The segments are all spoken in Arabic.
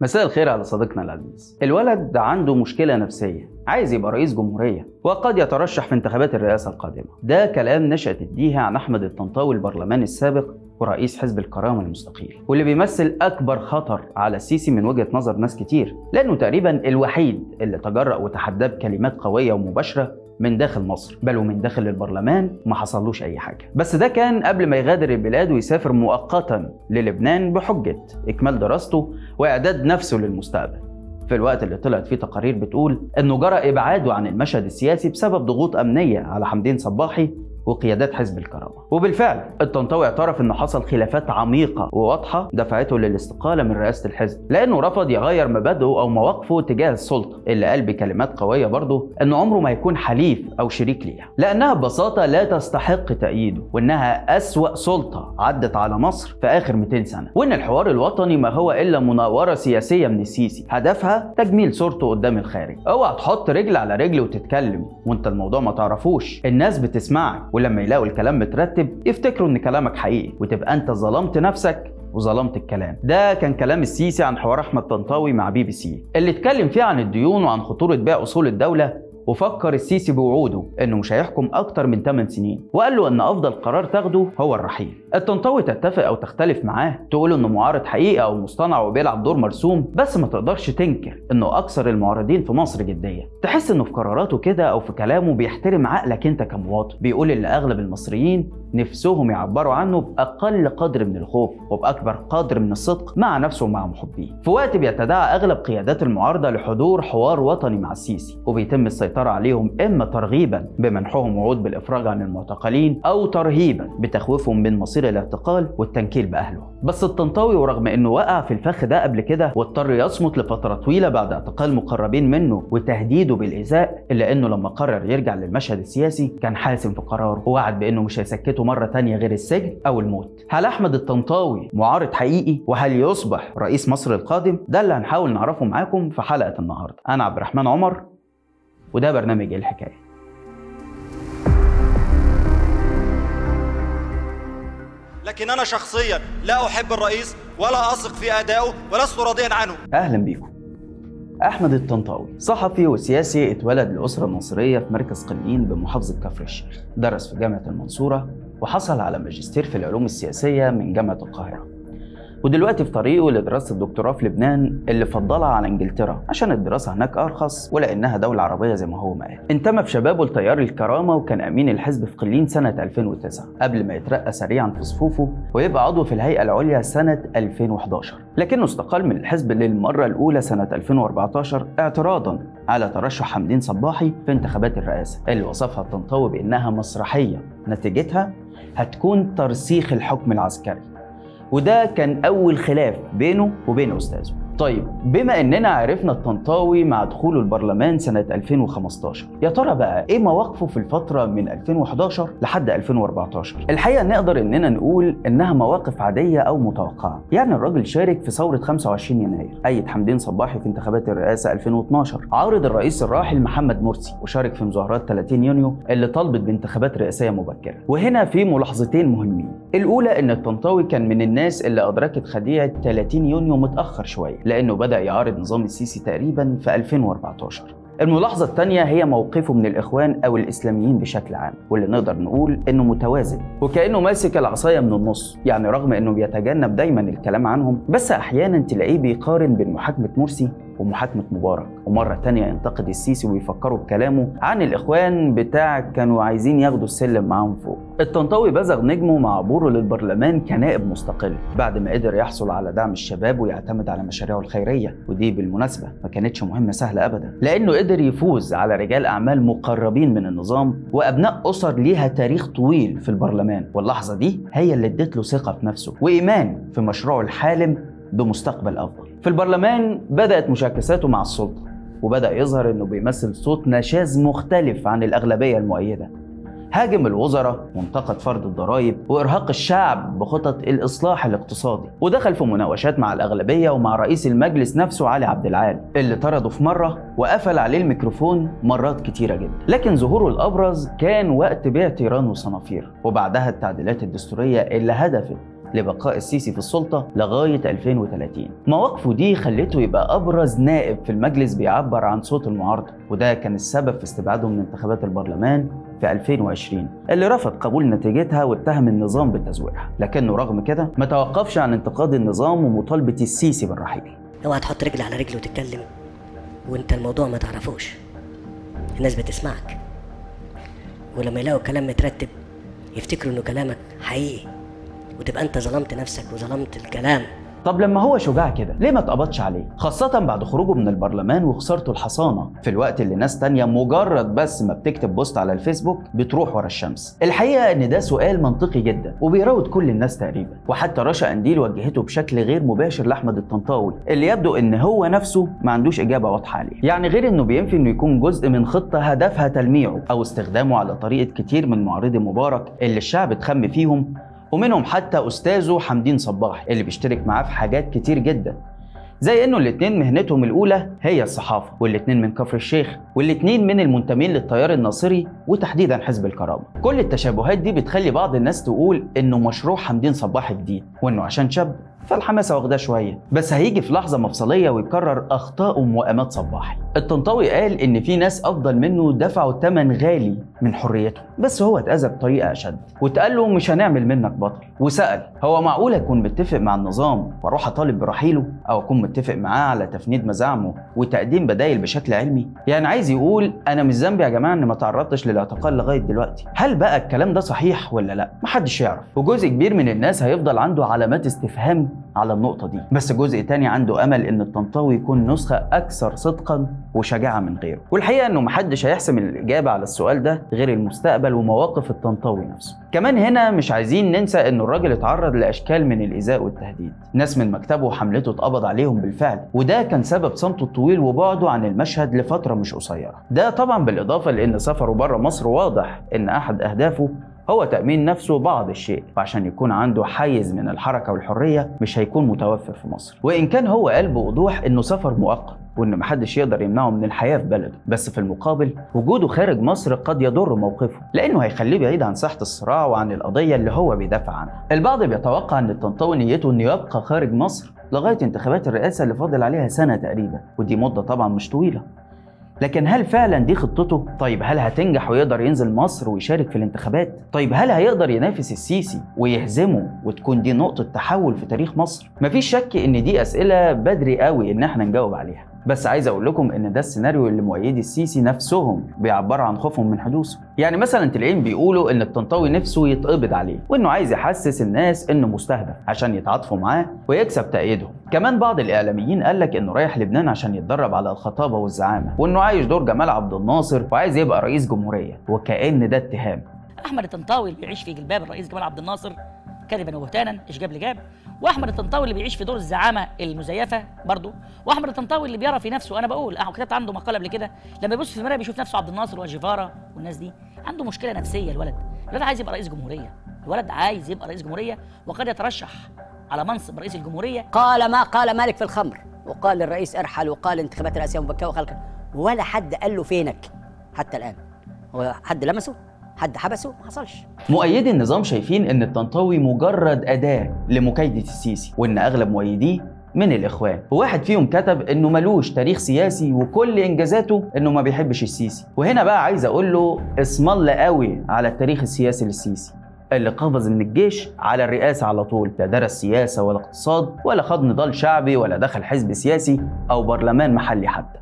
مساء الخير على صديقنا العزيز. الولد عنده مشكلة نفسية عايز يبقى رئيس جمهورية وقد يترشح في انتخابات الرئاسة القادمة. ده كلام نشأت الديها عن أحمد الطنطاوي البرلماني السابق ورئيس حزب الكرامة المستقيل واللي بيمثل أكبر خطر على السيسي من وجهة نظر ناس كتير لأنه تقريبا الوحيد اللي تجرأ وتحداه بكلمات قوية ومباشرة من داخل مصر بل ومن داخل البرلمان ما حصلوش أي حاجة. بس ده كان قبل ما يغادر البلاد ويسافر مؤقتا للبنان بحجة إكمال دراسته وإعداد نفسه للمستقبل. في الوقت اللي طلعت فيه تقارير بتقول إنه جرى إبعاده عن المشهد السياسي بسبب ضغوط أمنية على حمدين صباحي وقيادات حزب الكرامه وبالفعل الطنطاوي اعترف إنه حصل خلافات عميقة وواضحة دفعته للاستقالة من رئاسة الحزب لأنه رفض يغير مبادئه أو مواقفه تجاه السلطة اللي قال بكلمات قوية برضه انه عمره ما يكون حليف أو شريك ليها. لأنها ببساطة لا تستحق تأييده وإنها أسوأ سلطة عدت على مصر في آخر 200 سنة وإن الحوار الوطني ما هو إلا مناورة سياسية من السيسي. هدفها تجميل صورته قدام الخارج. أوعى تحط رجل على رجل وتتكلم وإنت الموضوع ما تعرفوش. الناس بتسمعك ولما يلاقوا الكلام مترتب يفتكروا إن كلامك حقيقي وتبقى أنت ظلمت نفسك وظلمت الكلام. ده كان كلام السيسي عن حوار أحمد طنطاوي مع بي بي سي. اللي اتكلم فيه عن الديون وعن خطورة بيع أصول الدولة وفكر السيسي بوعوده إنه مش هيحكم أكتر من 8 سنين وقال له إن أفضل قرار تاخده هو الرحيل. الطنطاوي تتفق أو تختلف معاه تقول إنه معارض حقيقي أو مصطنع وبيلعب دور مرسوم بس ما تقدرش تنكر إنه أكثر المعارضين في مصر جدية. تحس إنه في قراراته كده أو في كلامه بيحترم عقلك أنت كمواطن بيقول اللي أغلب المصريين نفسهم يعبروا عنه بأقل قدر من الخوف وبأكبر قدر من الصدق مع نفسه ومع محبيه. في وقت بيتداعى أغلب قيادات المعارضة لحضور حوار وطني مع السيسي وبيتم السيطرة عليهم إما ترغيبا بمنحهم وعود بالإفراج عن المعتقلين أو ترهيبا بتخويفهم من مصير الاعتقال والتنكيل بأهله. بس الطنطاوي ورغم إنه وقع في الفخ ده قبل كده واضطر يصمت لفترة طويلة بعد اعتقال مقربين منه وتهديده بالإيذاء إلا إنه لما قرر يرجع للمشهد السياسي كان حاسم في قراره ووعد بإنه مش هيسكته مرة تانية غير السجن أو الموت. هل أحمد الطنطاوي معارض حقيقي؟ وهل يصبح رئيس مصر القادم؟ ده اللي هنحاول نعرفه معاكم في حلقة النهاردة. أنا عبد الرحمن عمر وده برنامج الحكاية. لكن أنا شخصيا لا أحب الرئيس ولا أثق في أدائه ولست راضيا عنه. أهلا بيكم. أحمد الطنطاوي صحفي وسياسي اتولد لأسرة مصرية في مركز قليين بمحافظة كفر الشيخ درس في جامعة المنصورة وحصل على ماجستير في العلوم السياسية من جامعة القاهرة. ودلوقتي في طريقه لدراسة الدكتوراه في لبنان اللي فضلها عن إنجلترا عشان الدراسة هناك أرخص ولأنها دولة عربية زي ما هو ما قال. انتمى في شبابه لتيار الكرامة وكان أمين الحزب في قليين سنة 2009 قبل ما يترقى سريعا في صفوفه ويبقى عضو في الهيئة العليا سنة 2011 لكنه استقال من الحزب للمرة الأولى سنة 2014 اعتراضا على ترشح حمدين صباحي في انتخابات الرئاسة اللي وصفها الطنطاوي بأنها مسرحية. نتيجتها هتكون ترسيخ الحكم العسكري. وده كان أول خلاف بينه وبين أستاذه. طيب بما إننا عرفنا الطنطاوي مع دخوله البرلمان سنة 2015 يا ترى بقى إيه مواقفه في الفترة من 2011 لحد 2014 الحقيقة نقدر إننا نقول إنها مواقف عادية أو متوقعة. يعني الراجل شارك في ثورة 25 يناير أيد حمدين صباحي في انتخابات الرئاسة 2012 عارض الرئيس الراحل محمد مرسي وشارك في مظاهرات 30 يونيو اللي طالبت بانتخابات رئاسية مبكرة. وهنا في ملاحظتين مهمين. الأولى إن الطنطاوي كان من الناس اللي أدركت خديعة 30 يونيو متأخر شوية. لأنه بدأ يعارض نظام السيسي تقريبا في 2014 الملاحظة الثانية هي موقفه من الإخوان أو الإسلاميين بشكل عام واللي نقدر نقول إنه متوازن وكأنه ماسك العصاية من النص يعني رغم إنه بيتجنب دايما الكلام عنهم بس أحيانا تلاقيه بيقارن بين محاكمة مرسي ومحاكمة مبارك. ومرة تانية ينتقد السيسي ويفكروا بكلامه عن الإخوان بتاع كانوا عايزين ياخدوا السلم معاهم فوق. الطنطاوي بزغ نجمه مع عبوره للبرلمان كنائب مستقل. بعد ما قدر يحصل على دعم الشباب ويعتمد على مشاريعه الخيرية ودي بالمناسبة ما كانتش مهمة سهلة أبدا. لأنه قدر يفوز على رجال أعمال مقربين من النظام وأبناء أسر ليها تاريخ طويل في البرلمان. واللحظة دي هي اللي ادت له ثقة في نفسه وإيمان في مشروعه الحالم بمستقبل أفضل. في البرلمان بدأت مشاكساته مع السلطة وبدأ يظهر إنه بيمثل صوت نشاز مختلف عن الأغلبية المؤيدة. هاجم الوزراء وانتقد فرض الضرائب وإرهاق الشعب بخطط الإصلاح الاقتصادي ودخل في مناوشات مع الأغلبية ومع رئيس المجلس نفسه علي عبد العال اللي طرده في مرة وقفل عليه الميكروفون مرات كتيرة جدا. لكن ظهوره الأبرز كان وقت بيع تيران وصنافير وبعدها التعديلات الدستورية اللي هدفت لبقاء السيسي في السلطة لغاية 2030 مواقفه دي خلته يبقى أبرز نائب في المجلس بيعبر عن صوت المعارضة وده كان السبب في استبعاده من انتخابات البرلمان في 2020 اللي رفض قبول نتيجتها واتهم النظام بتزويرها. لكنه رغم كده ما توقفش عن انتقاد النظام ومطالبة السيسي بالرحيل. اوعى تحط رجل على رجل وتتكلم وانت الموضوع ما تعرفوش. الناس بتسمعك. ولما يلاقوا كلام مترتب يفتكروا إنه كلامك حقيقي. وتبقى انت ظلمت نفسك وظلمت الكلام. طب لما هو شجاع كده ليه ما اتقبضش عليه؟ خاصة بعد خروجه من البرلمان وخسارته الحصانة. في الوقت اللي ناس تانية مجرد بس ما بتكتب بوست على الفيسبوك بتروح ورا الشمس. الحقيقة إن ده سؤال منطقي جدا وبيراود كل الناس تقريبا. وحتى رشا قنديل وجهته بشكل غير مباشر لأحمد الطنطاوي اللي يبدو إن هو نفسه ما عندوش إجابة واضحة عليه. يعني غير إنه بينفي إنه يكون جزء من خطة هدفها تلميعه أو استخدامه على طريقة كتير من معارضي مبارك اللي الشعب اتخم فيهم ومنهم حتى أستاذه حمدين صباح اللي بيشترك معاه في حاجات كتير جدا. زي إنه الاتنين مهنتهم الأولى هي الصحافة والاتنين من كفر الشيخ والاتنين من المنتمين للتيار الناصري وتحديدا حزب الكرامة. كل التشابهات دي بتخلي بعض الناس تقول إنه مشروع حمدين صباح جديد وإنه عشان شاب فالحماسة واخداه شوية بس هيجي في لحظة مفصلية ويكرر اخطاء ومؤامات صباحي. الطنطاوي قال إن في ناس أفضل منه دفعوا ثمن غالي من حريته بس هو اتأذى بطريقة أشد. واتقال له مش هنعمل منك بطل. وسأل هو معقول أكون متفق مع النظام وأروح أطالب برحيله أو أكون متفق معاه على تفنيد مزاعمه وتقديم بدايل بشكل علمي؟ يعني عايز يقول أنا مش ذنبي يا جماعة إن ما تعرضتش للاعتقال لغاية دلوقتي. هل بقى الكلام ده صحيح ولا لا؟ محدش يعرف. وجزء كبير من الناس هيفضل عنده علامات استفهام على النقطة دي. بس جزء تاني عنده أمل إن الطنطاوي يكون نسخة أكثر صدقا وشجاعة من غيره. والحقيقة إنه محدش هيحسم الإجابة على السؤال ده غير المستقبل ومواقف الطنطاوي نفسه. كمان هنا مش عايزين ننسى إنه الراجل اتعرض لأشكال من الإيذاء والتهديد. ناس من مكتبه وحملته اتقبض عليهم بالفعل. وده كان سبب صمته الطويل وبعده عن المشهد لفترة مش قصيرة. ده طبعا بالإضافة لأن سفره بره مصر واضح إن أحد أهدافه هو تأمين نفسه بعض الشيء وعشان يكون عنده حيز من الحركة والحرية مش هيكون متوفر في مصر. وإن كان هو قال بوضوح إنه سفر مؤقت وإن محدش يقدر يمنعه من الحياة في بلده. بس في المقابل وجوده خارج مصر قد يضر موقفه لأنه هيخليه بعيد عن ساحة الصراع وعن القضية اللي هو بيدافع عنها. البعض بيتوقع إن الطنطاوي نيته إنه يبقى خارج مصر لغاية انتخابات الرئاسة اللي فاضل عليها سنة تقريبا ودي مدة طبعا مش طويلة. لكن هل فعلا دي خطته؟ طيب هل هتنجح ويقدر ينزل مصر ويشارك في الانتخابات؟ طيب هل هيقدر ينافس السيسي ويهزمه وتكون دي نقطة تحول في تاريخ مصر؟ مفيش شك إن دي أسئلة بدري قوي إن إحنا نجاوب عليها بس عايز أقول لكم إن ده السيناريو اللي مؤيدي السيسي نفسهم بيعبروا عن خوفهم من حدوثه. يعني مثلا تلاقيهم بيقولوا إن الطنطاوي نفسه يتقبض عليه وإنه عايز يحسس الناس إنه مستهدف عشان يتعاطفوا معاه ويكسب تأييدهم. كمان بعض الإعلاميين قال لك إنه رايح لبنان عشان يتدرب على الخطابة والزعامة وإنه عايش دور جمال عبد الناصر وعايز يبقى رئيس جمهورية وكأن ده اتهام. أحمد الطنطاوي اللي بيعيش في جلباب الرئيس جمال عبد الناصر كذبا وبهتانا إيش جاب لجاب وأحمد الطنطاوي اللي بيعيش في دور الزعامة المزيفة برضه وأحمد الطنطاوي اللي بيرى في نفسه أنا بقول أنا كتبت عنده مقاله قبل كده لما يبص في المراية بيشوف نفسه عبد الناصر وجيفارا والناس دي. عنده مشكلة نفسية الولد. الولد عايز يبقى رئيس جمهورية. الولد عايز يبقى رئيس جمهورية وقد يترشح على منصب رئيس الجمهورية. قال ما قال مالك في الخمر وقال للرئيس أرحل وقال انتخابات الرئاسيه مبكره وخلق. ولا حد قال له فينك حتى الآن. هو حد لمسه؟ حد حبسه؟ ما حصلش. مؤيدي النظام شايفين إن الطنطاوي مجرد أداة لمكايدة السيسي وإن أغلب مؤيديه من الإخوان. وواحد فيهم كتب إنه ملوش تاريخ سياسي وكل إنجازاته إنه ما بيحبش السيسي. وهنا بقى عايز أقول له اسم الله قوي على التاريخ السياسي للسيسي. اللي قفز من الجيش على الرئاسة على طول. لا درس سياسة ولا اقتصاد ولا خد نضال شعبي ولا دخل حزب سياسي أو برلمان محلي حتى.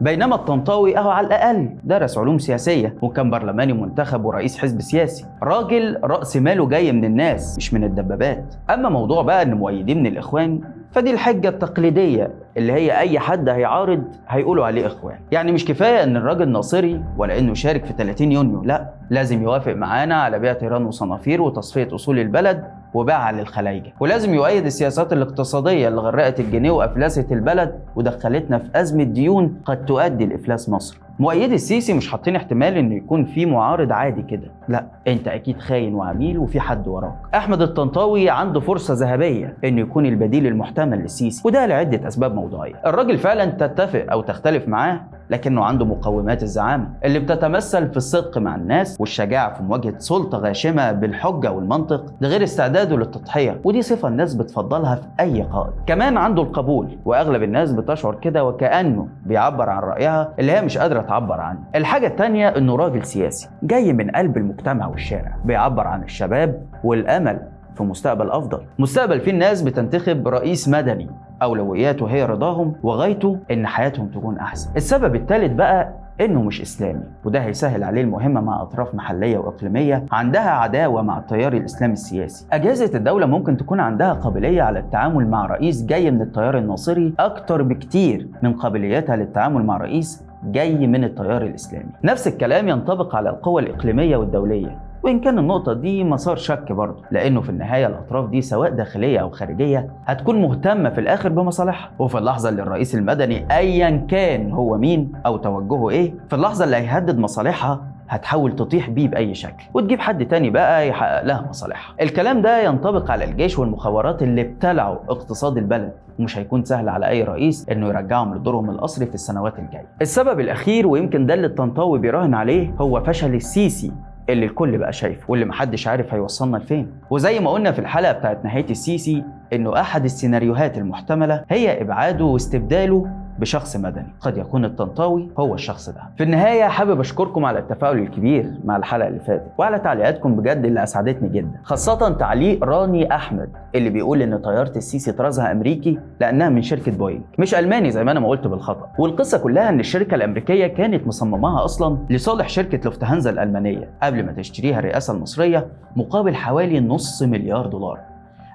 بينما الطنطاوي أهو على الأقل درس علوم سياسية وكان برلماني منتخب ورئيس حزب سياسي. راجل رأس ماله جاي من الناس مش من الدبابات. أما موضوع بقى إن مؤيدينه من الإخوان فدي الحجة التقليدية اللي هي أي حد هيعارض هيقولوا عليه إخوان. يعني مش كفاية إن الراجل ناصري ولا إنه شارك في 30 يونيو لا. لازم يوافق معانا على بيع تيران وصنافير وتصفية أصول البلد وباعها للخلايجة ولازم يؤيد السياسات الاقتصادية اللي غرقت الجنيه وأفلست البلد ودخلتنا في أزمة ديون قد تؤدي لإفلاس مصر. مؤيدي السيسي مش حاطين احتمال انه يكون في معارض عادي كده. لا أنت أكيد خاين وعميل وفي حد وراك. أحمد الطنطاوي عنده فرصة ذهبية انه يكون البديل المحتمل للسيسي وده لعدة أسباب موضوعية. الراجل فعلا تتفق أو تختلف معاه لكنه عنده مقومات الزعامة اللي بتتمثل في الصدق مع الناس والشجاعة في مواجهة سلطة غاشمة بالحجة والمنطق ده غير استعداده للتضحية ودي صفة الناس بتفضلها في أي قائد. كمان عنده القبول وأغلب الناس بتشعر كده وكأنه بيعبر عن رأيها اللي هي مش قادرة تعبر عنه الحاجة التانية إنه راجل سياسي جاي من قلب المجتمع والشارع بيعبر عن الشباب والأمل في مستقبل أفضل. مستقبل فيه الناس بتنتخب رئيس مدني أولوياته هي رضاهم وغايته إن حياتهم تكون أحسن. السبب الثالث بقى إنه مش إسلامي وده هيسهل عليه المهمة مع أطراف محلية وإقليمية عندها عداوة مع التيار الإسلامي السياسي. أجهزة الدولة ممكن تكون عندها قابلية على التعامل مع رئيس جاي من التيار الناصري أكتر بكتير من قابليتها للتعامل مع رئيس جاي من التيار الإسلامي. نفس الكلام ينطبق على القوى الإقليمية والدولية. وإن كان النقطة دي مسار شك برضه لأنه في النهاية الأطراف دي سواء داخلية أو خارجية هتكون مهتمة في الآخر بمصالحها. وفي اللحظة اللي الرئيس المدني أيا كان هو مين أو توجهه إيه في اللحظة اللي هيهدد مصالحها هتحاول تطيح بيه بأي شكل وتجيب حد تاني بقى يحقق لها مصالحها. الكلام ده ينطبق على الجيش والمخابرات اللي ابتلعوا اقتصاد البلد ومش هيكون سهل على أي رئيس إنه يرجعهم لدورهم الأصلي في السنوات الجاية. السبب الأخير ويمكن ده اللي الطنطاوي بيراهن عليه هو فشل السيسي اللي الكل بقى شايفه واللي محدش عارف هيوصلنا لفين. وزي ما قلنا في الحلقة بتاعت نهاية السيسي إنه أحد السيناريوهات المحتملة هي إبعاده واستبداله بشخص مدني. قد يكون الطنطاوي هو الشخص ده. في النهاية حابب أشكركم على التفاعل الكبير مع الحلقة اللي فاتت وعلى تعليقاتكم بجد اللي أسعدتني جدا. خاصة تعليق راني أحمد اللي بيقول إن طيارة السيسي طرازها أمريكي لأنها من شركة بوينج. مش ألماني زي ما أنا ما قلت بالخطأ. والقصة كلها إن الشركة الأمريكية كانت مصمماها أصلا لصالح شركة لوفتهانزا الألمانية قبل ما تشتريها الرئاسة المصرية مقابل حوالي نص مليار دولار.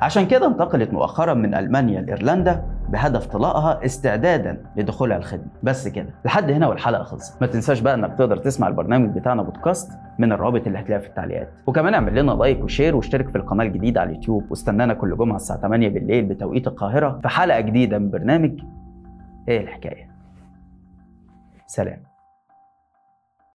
عشان كده انتقلت مؤخرا من ألمانيا لإيرلندا بهدف طلاقها استعدادا لدخولها الخدمة. بس كده لحد هنا والحلقة خلصت. ما تنساش بقى إنك تقدر تسمع البرنامج بتاعنا بودكاست من الرابط اللي هتلاقيها في التعليقات. وكمان اعمل لنا like و share واشترك في القناة الجديدة على اليوتيوب. واستنانا كل جمعة الساعة 8 بالليل بتوقيت القاهرة في حلقة جديدة من برنامج إيه الحكاية. سلام.